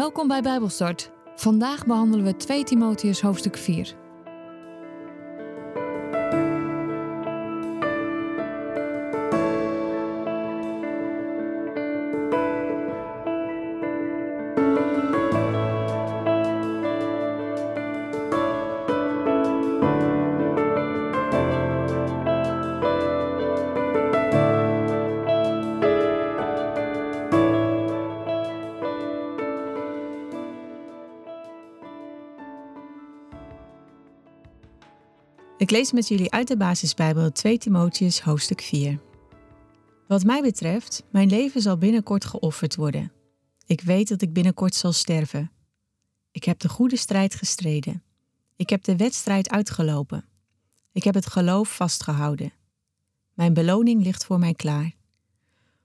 Welkom bij Bijbelstart. Vandaag behandelen we 2 Timotheus hoofdstuk 4. Ik lees met jullie uit de basisbijbel 2 Timotheus hoofdstuk 4. Wat mij betreft, mijn leven zal binnenkort geofferd worden. Ik weet dat ik binnenkort zal sterven. Ik heb de goede strijd gestreden. Ik heb de wedstrijd uitgelopen. Ik heb het geloof vastgehouden. Mijn beloning ligt voor mij klaar.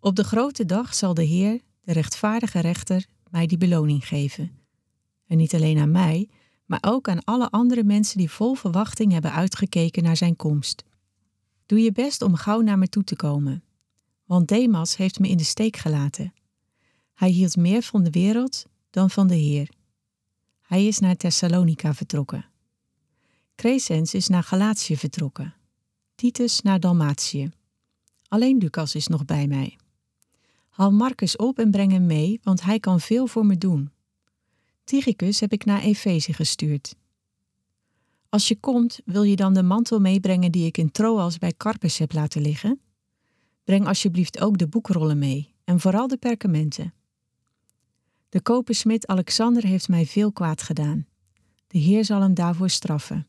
Op de grote dag zal de Heer, de rechtvaardige rechter, mij die beloning geven. En niet alleen aan mij, maar ook aan alle andere mensen die vol verwachting hebben uitgekeken naar zijn komst. Doe je best om gauw naar me toe te komen, want Demas heeft me in de steek gelaten. Hij hield meer van de wereld dan van de Heer. Hij is naar Thessalonica vertrokken. Crescens is naar Galatië vertrokken. Titus naar Dalmatië. Alleen Lucas is nog bij mij. Haal Marcus op en breng hem mee, want hij kan veel voor me doen. Tychicus heb ik naar Efeze gestuurd. Als je komt, wil je dan de mantel meebrengen die ik in Troas bij Carpus heb laten liggen? Breng alsjeblieft ook de boekrollen mee en vooral de perkamenten. De kopersmid Alexander heeft mij veel kwaad gedaan. De Heer zal hem daarvoor straffen.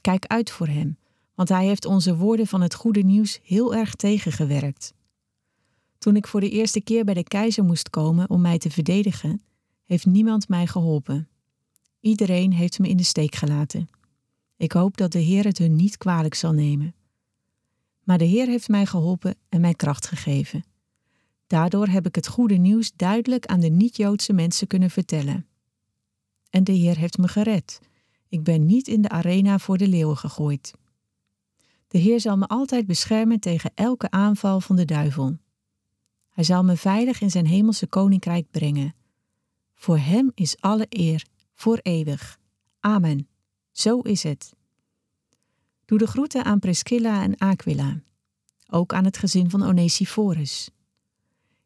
Kijk uit voor hem, want hij heeft onze woorden van het goede nieuws heel erg tegengewerkt. Toen ik voor de eerste keer bij de keizer moest komen om mij te verdedigen, heeft niemand mij geholpen. Iedereen heeft me in de steek gelaten. Ik hoop dat de Heer het hun niet kwalijk zal nemen. Maar de Heer heeft mij geholpen en mij kracht gegeven. Daardoor heb ik het goede nieuws duidelijk aan de niet-Joodse mensen kunnen vertellen. En de Heer heeft me gered. Ik ben niet in de arena voor de leeuwen gegooid. De Heer zal me altijd beschermen tegen elke aanval van de duivel. Hij zal me veilig in zijn hemelse koninkrijk brengen voor Hem is alle eer, voor eeuwig. Amen. Zo is het. Doe de groeten aan Priscilla en Aquila, ook aan het gezin van Onesiphorus.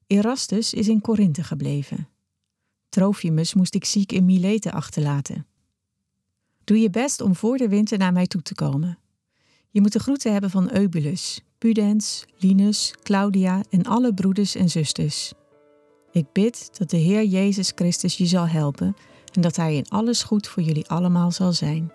Erastus is in Korinthe gebleven. Trofimus moest ik ziek in Mileten achterlaten. Doe je best om voor de winter naar mij toe te komen. Je moet de groeten hebben van Eubulus, Pudens, Linus, Claudia en alle broeders en zusters. Ik bid dat de Heer Jezus Christus je zal helpen en dat Hij in alles goed voor jullie allemaal zal zijn.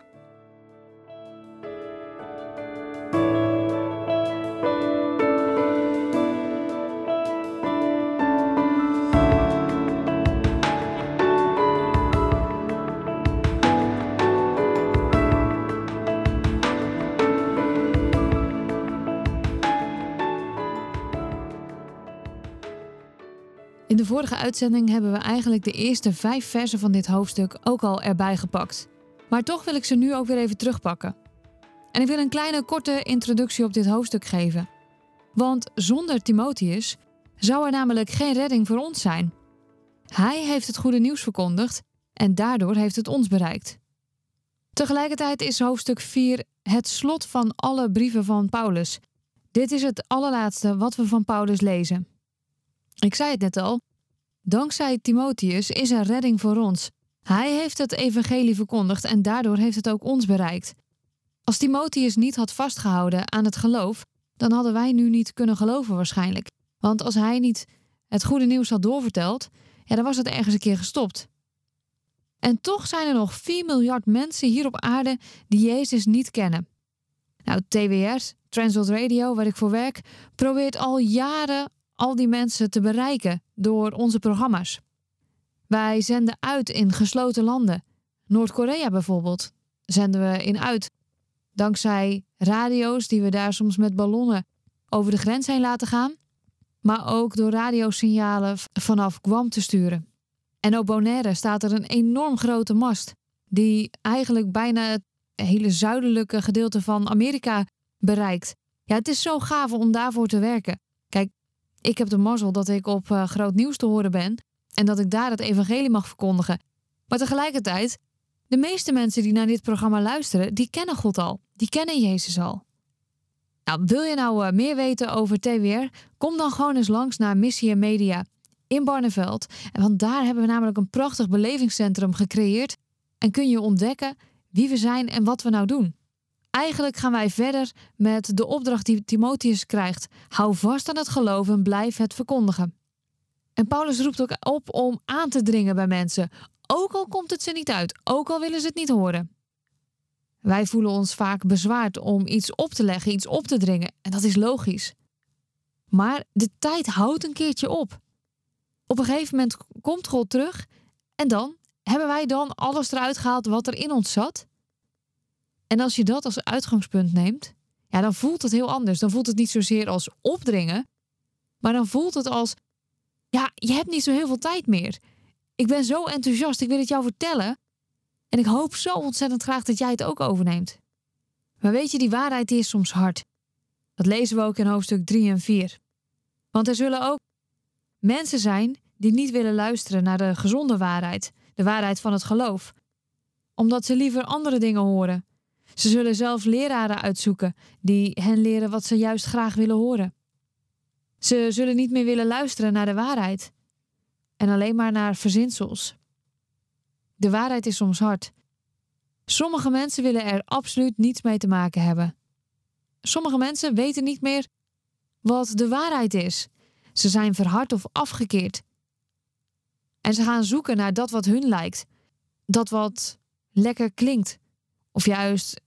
Vorige uitzending hebben we eigenlijk de eerste vijf versen van dit hoofdstuk ook al erbij gepakt. Maar toch wil ik ze nu ook weer even terugpakken. En ik wil een kleine korte introductie op dit hoofdstuk geven. Want zonder Timotheus zou er namelijk geen redding voor ons zijn. Hij heeft het goede nieuws verkondigd en daardoor heeft het ons bereikt. Tegelijkertijd is hoofdstuk 4 het slot van alle brieven van Paulus. Dit is het allerlaatste wat we van Paulus lezen. Ik zei het net al. Dankzij Timotheus is er redding voor ons. Hij heeft het evangelie verkondigd en daardoor heeft het ook ons bereikt. Als Timotheus niet had vastgehouden aan het geloof, dan hadden wij nu niet kunnen geloven waarschijnlijk. Want als hij niet het goede nieuws had doorverteld, ja, dan was het ergens een keer gestopt. En toch zijn er nog 4 miljard mensen hier op aarde die Jezus niet kennen. Nou, TWR, Transworld Radio, waar ik voor werk, probeert al jaren al die mensen te bereiken door onze programma's. Wij zenden uit in gesloten landen. Noord-Korea bijvoorbeeld zenden we in uit. Dankzij radio's die we daar soms met ballonnen over de grens heen laten gaan. Maar ook door radiosignalen vanaf Guam te sturen. En op Bonaire staat er een enorm grote mast. Die eigenlijk bijna het hele zuidelijke gedeelte van Amerika bereikt. Ja, het is zo gaaf om daarvoor te werken. Ik heb de mazzel dat ik op uh, groot nieuws te horen ben. en dat ik daar het evangelie mag verkondigen. Maar tegelijkertijd, de meeste mensen die naar dit programma luisteren, die kennen God al. Die kennen Jezus al. Nou, wil je nou uh, meer weten over TWR? Kom dan gewoon eens langs naar Missie en Media in Barneveld. Want daar hebben we namelijk een prachtig belevingscentrum gecreëerd. En kun je ontdekken wie we zijn en wat we nou doen. Eigenlijk gaan wij verder met de opdracht die Timotheus krijgt. Hou vast aan het geloof en blijf het verkondigen. En Paulus roept ook op om aan te dringen bij mensen, ook al komt het ze niet uit, ook al willen ze het niet horen. Wij voelen ons vaak bezwaard om iets op te leggen, iets op te dringen, en dat is logisch. Maar de tijd houdt een keertje op. Op een gegeven moment komt God terug en dan hebben wij dan alles eruit gehaald wat er in ons zat. En als je dat als uitgangspunt neemt, ja, dan voelt het heel anders. Dan voelt het niet zozeer als opdringen, maar dan voelt het als, ja, je hebt niet zo heel veel tijd meer. Ik ben zo enthousiast, ik wil het jou vertellen. En ik hoop zo ontzettend graag dat jij het ook overneemt. Maar weet je, die waarheid is soms hard. Dat lezen we ook in hoofdstuk 3 en 4. Want er zullen ook mensen zijn die niet willen luisteren naar de gezonde waarheid, de waarheid van het geloof, omdat ze liever andere dingen horen. Ze zullen zelfs leraren uitzoeken die hen leren wat ze juist graag willen horen. Ze zullen niet meer willen luisteren naar de waarheid en alleen maar naar verzinsels. De waarheid is soms hard. Sommige mensen willen er absoluut niets mee te maken hebben. Sommige mensen weten niet meer wat de waarheid is. Ze zijn verhard of afgekeerd. En ze gaan zoeken naar dat wat hun lijkt, dat wat lekker klinkt, of juist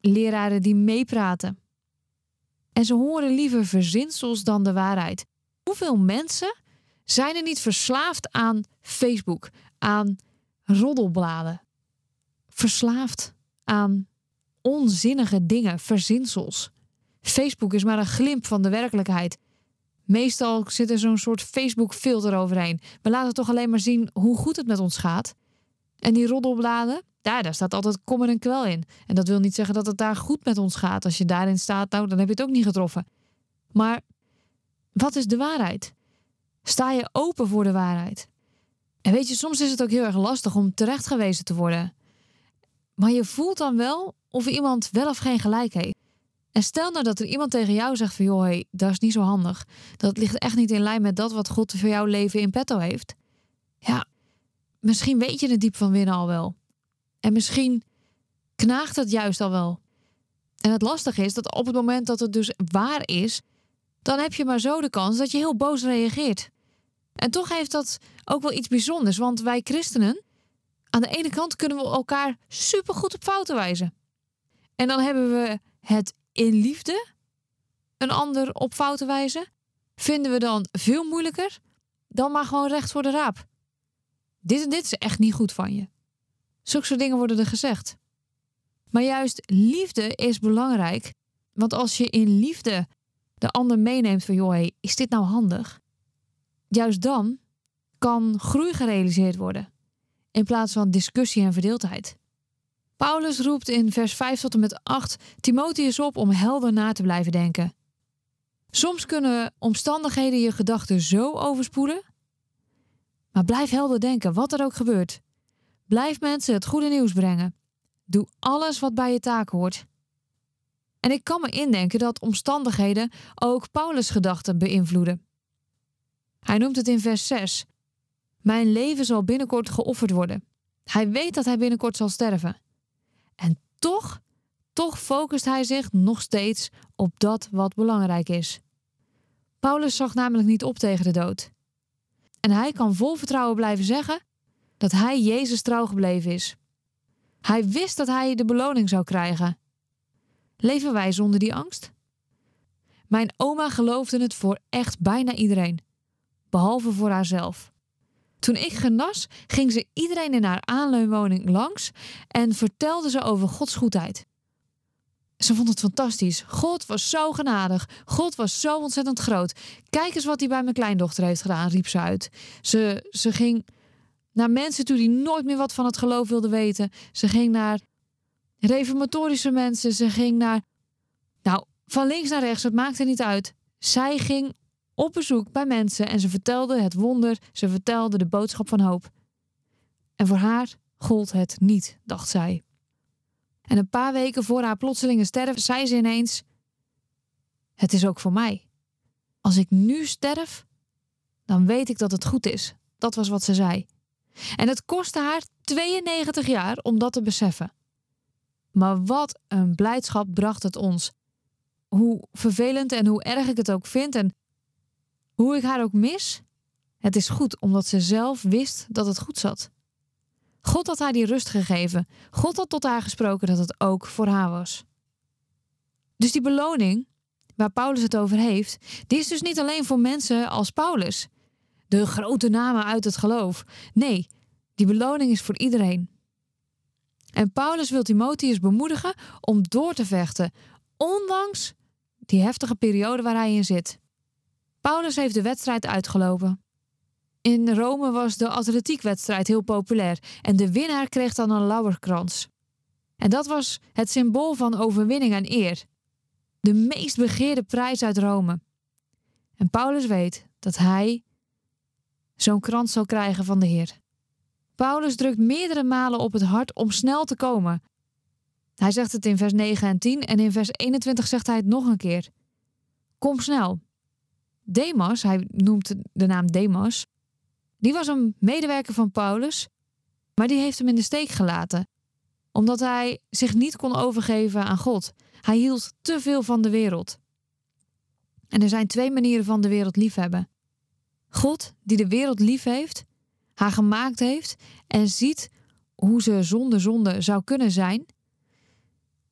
leraren die meepraten. En ze horen liever verzinsels dan de waarheid. Hoeveel mensen zijn er niet verslaafd aan Facebook, aan roddelbladen? Verslaafd aan onzinnige dingen, verzinsels. Facebook is maar een glimp van de werkelijkheid. Meestal zit er zo'n soort Facebook-filter overheen. We laten toch alleen maar zien hoe goed het met ons gaat. En die roddelbladen, daar, daar staat altijd kommer en kwel in. En dat wil niet zeggen dat het daar goed met ons gaat. Als je daarin staat, nou, dan heb je het ook niet getroffen. Maar wat is de waarheid? Sta je open voor de waarheid? En weet je, soms is het ook heel erg lastig om terechtgewezen te worden. Maar je voelt dan wel of iemand wel of geen gelijk heeft. En stel nou dat er iemand tegen jou zegt van joh, hey, dat is niet zo handig. Dat ligt echt niet in lijn met dat wat God voor jouw leven in petto heeft. Ja, misschien weet je het diep van winnen al wel. En misschien knaagt het juist al wel. En het lastige is dat op het moment dat het dus waar is, dan heb je maar zo de kans dat je heel boos reageert. En toch heeft dat ook wel iets bijzonders, want wij christenen, aan de ene kant kunnen we elkaar supergoed op fouten wijzen. En dan hebben we het in liefde een ander op fouten wijzen, vinden we dan veel moeilijker dan maar gewoon recht voor de raap. Dit en dit is echt niet goed van je. Zulke soort dingen worden er gezegd. Maar juist liefde is belangrijk, want als je in liefde de ander meeneemt van joh, is dit nou handig? Juist dan kan groei gerealiseerd worden in plaats van discussie en verdeeldheid. Paulus roept in vers 5 tot en met 8 Timotheus op om helder na te blijven denken. Soms kunnen omstandigheden je gedachten zo overspoelen. Maar blijf helder denken, wat er ook gebeurt. Blijf mensen het goede nieuws brengen. Doe alles wat bij je taak hoort. En ik kan me indenken dat omstandigheden ook Paulus' gedachten beïnvloeden. Hij noemt het in vers 6. Mijn leven zal binnenkort geofferd worden. Hij weet dat hij binnenkort zal sterven. En toch, toch focust hij zich nog steeds op dat wat belangrijk is. Paulus zag namelijk niet op tegen de dood. En hij kan vol vertrouwen blijven zeggen dat hij Jezus trouw gebleven is. Hij wist dat hij de beloning zou krijgen. Leven wij zonder die angst? Mijn oma geloofde het voor echt bijna iedereen, behalve voor haarzelf. Toen ik genas, ging ze iedereen in haar aanleunwoning langs en vertelde ze over Gods goedheid. Ze vond het fantastisch. God was zo genadig. God was zo ontzettend groot. Kijk eens wat hij bij mijn kleindochter heeft gedaan, riep ze uit. Ze, ze ging naar mensen toe die nooit meer wat van het geloof wilden weten. Ze ging naar reformatorische mensen. Ze ging naar. Nou, van links naar rechts, het maakte niet uit. Zij ging op bezoek bij mensen en ze vertelde het wonder, ze vertelde de boodschap van hoop. En voor haar gold het niet, dacht zij. En een paar weken voor haar plotselinge sterf zei ze ineens: Het is ook voor mij. Als ik nu sterf, dan weet ik dat het goed is. Dat was wat ze zei. En het kostte haar 92 jaar om dat te beseffen. Maar wat een blijdschap bracht het ons. Hoe vervelend en hoe erg ik het ook vind en hoe ik haar ook mis, het is goed omdat ze zelf wist dat het goed zat. God had haar die rust gegeven. God had tot haar gesproken dat het ook voor haar was. Dus die beloning, waar Paulus het over heeft, die is dus niet alleen voor mensen als Paulus, de grote namen uit het geloof. Nee, die beloning is voor iedereen. En Paulus wil Timotheus bemoedigen om door te vechten, ondanks die heftige periode waar hij in zit. Paulus heeft de wedstrijd uitgelopen. In Rome was de atletiekwedstrijd heel populair en de winnaar kreeg dan een lauwerkrans. En dat was het symbool van overwinning en eer. De meest begeerde prijs uit Rome. En Paulus weet dat hij zo'n krans zal krijgen van de Heer. Paulus drukt meerdere malen op het hart om snel te komen. Hij zegt het in vers 9 en 10 en in vers 21 zegt hij het nog een keer. Kom snel. Demas, hij noemt de naam Demas, die was een medewerker van Paulus, maar die heeft hem in de steek gelaten, omdat hij zich niet kon overgeven aan God. Hij hield te veel van de wereld. En er zijn twee manieren van de wereld liefhebben. God, die de wereld lief heeft, haar gemaakt heeft en ziet hoe ze zonder zonde zou kunnen zijn,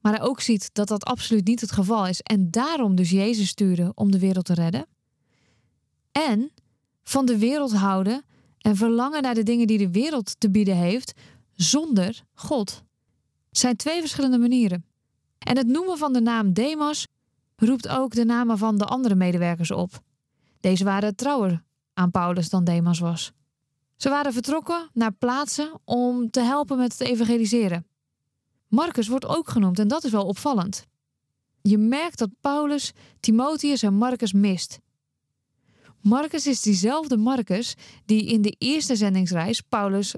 maar hij ook ziet dat dat absoluut niet het geval is en daarom dus Jezus stuurde om de wereld te redden. En van de wereld houden en verlangen naar de dingen die de wereld te bieden heeft, zonder God. Het zijn twee verschillende manieren. En het noemen van de naam Demas roept ook de namen van de andere medewerkers op. Deze waren trouwer aan Paulus dan Demas was. Ze waren vertrokken naar plaatsen om te helpen met het evangeliseren. Marcus wordt ook genoemd en dat is wel opvallend. Je merkt dat Paulus Timotheus en Marcus mist. Marcus is diezelfde Marcus die in de eerste zendingsreis Paulus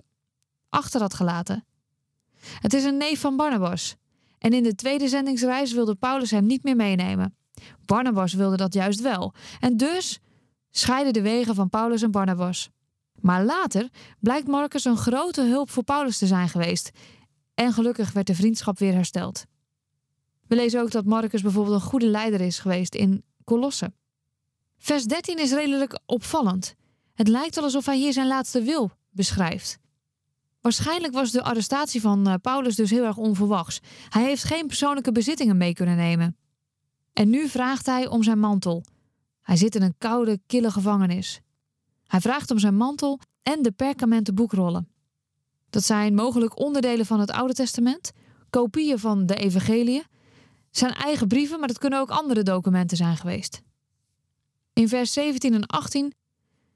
achter had gelaten. Het is een neef van Barnabas. En in de tweede zendingsreis wilde Paulus hem niet meer meenemen. Barnabas wilde dat juist wel. En dus scheiden de wegen van Paulus en Barnabas. Maar later blijkt Marcus een grote hulp voor Paulus te zijn geweest. En gelukkig werd de vriendschap weer hersteld. We lezen ook dat Marcus bijvoorbeeld een goede leider is geweest in Colosse. Vers 13 is redelijk opvallend. Het lijkt alsof hij hier zijn laatste wil beschrijft. Waarschijnlijk was de arrestatie van eh, Paulus dus heel erg onverwachts. Hij heeft geen persoonlijke bezittingen mee kunnen nemen. En nu vraagt hij om zijn mantel. Hij zit in een koude, kille gevangenis. Hij vraagt om zijn mantel en de perkamenten boekrollen. Dat zijn mogelijk onderdelen van het Oude Testament, kopieën van de Evangeliën, zijn eigen brieven, maar dat kunnen ook andere documenten zijn geweest. In vers 17 en 18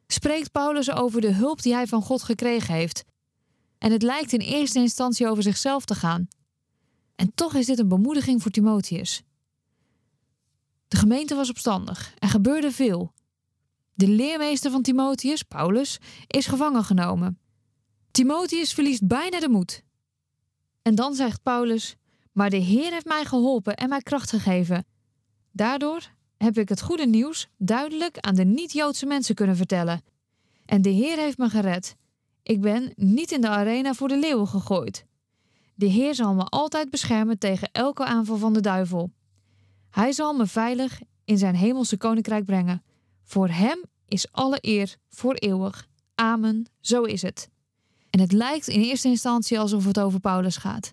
spreekt Paulus over de hulp die hij van God gekregen heeft. En het lijkt in eerste instantie over zichzelf te gaan. En toch is dit een bemoediging voor Timotheus. De gemeente was opstandig, er gebeurde veel. De leermeester van Timotheus, Paulus, is gevangen genomen. Timotheus verliest bijna de moed. En dan zegt Paulus: Maar de Heer heeft mij geholpen en mij kracht gegeven. Daardoor heb ik het goede nieuws duidelijk aan de niet-Joodse mensen kunnen vertellen. En de Heer heeft me gered. Ik ben niet in de arena voor de leeuwen gegooid. De Heer zal me altijd beschermen tegen elke aanval van de duivel. Hij zal me veilig in zijn hemelse koninkrijk brengen. Voor hem is alle eer voor eeuwig. Amen, zo is het. En het lijkt in eerste instantie alsof het over Paulus gaat.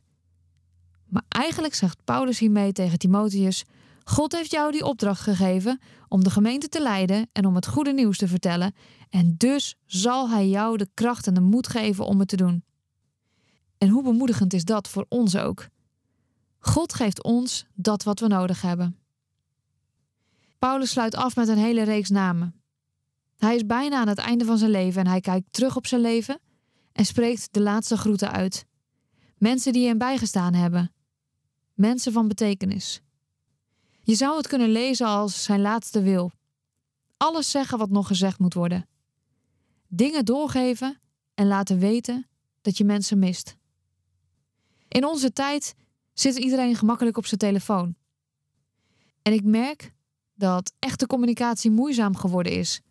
Maar eigenlijk zegt Paulus hiermee tegen Timotheus: God heeft jou die opdracht gegeven om de gemeente te leiden en om het goede nieuws te vertellen. En dus zal Hij jou de kracht en de moed geven om het te doen. En hoe bemoedigend is dat voor ons ook? God geeft ons dat wat we nodig hebben. Paulus sluit af met een hele reeks namen. Hij is bijna aan het einde van zijn leven en hij kijkt terug op zijn leven en spreekt de laatste groeten uit. Mensen die hem bijgestaan hebben. Mensen van betekenis. Je zou het kunnen lezen als zijn laatste wil. alles zeggen wat nog gezegd moet worden. Dingen doorgeven en laten weten dat je mensen mist. In onze tijd zit iedereen gemakkelijk op zijn telefoon. En ik merk dat echte communicatie moeizaam geworden is.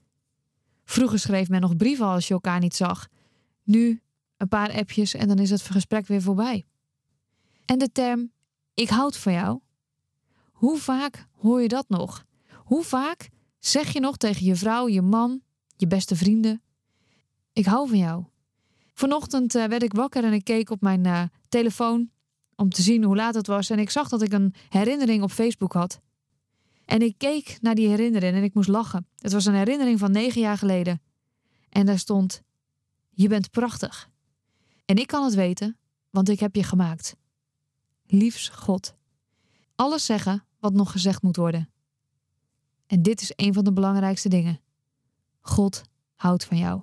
Vroeger schreef men nog brieven als je elkaar niet zag. Nu een paar appjes en dan is het gesprek weer voorbij. En de term ik houd van jou. Hoe vaak hoor je dat nog? Hoe vaak zeg je nog tegen je vrouw, je man, je beste vrienden: Ik hou van jou. Vanochtend uh, werd ik wakker en ik keek op mijn uh, telefoon om te zien hoe laat het was en ik zag dat ik een herinnering op Facebook had. En ik keek naar die herinnering en ik moest lachen. Het was een herinnering van negen jaar geleden. En daar stond: Je bent prachtig. En ik kan het weten, want ik heb je gemaakt. Liefs God. Alles zeggen wat nog gezegd moet worden. En dit is een van de belangrijkste dingen. God houdt van jou.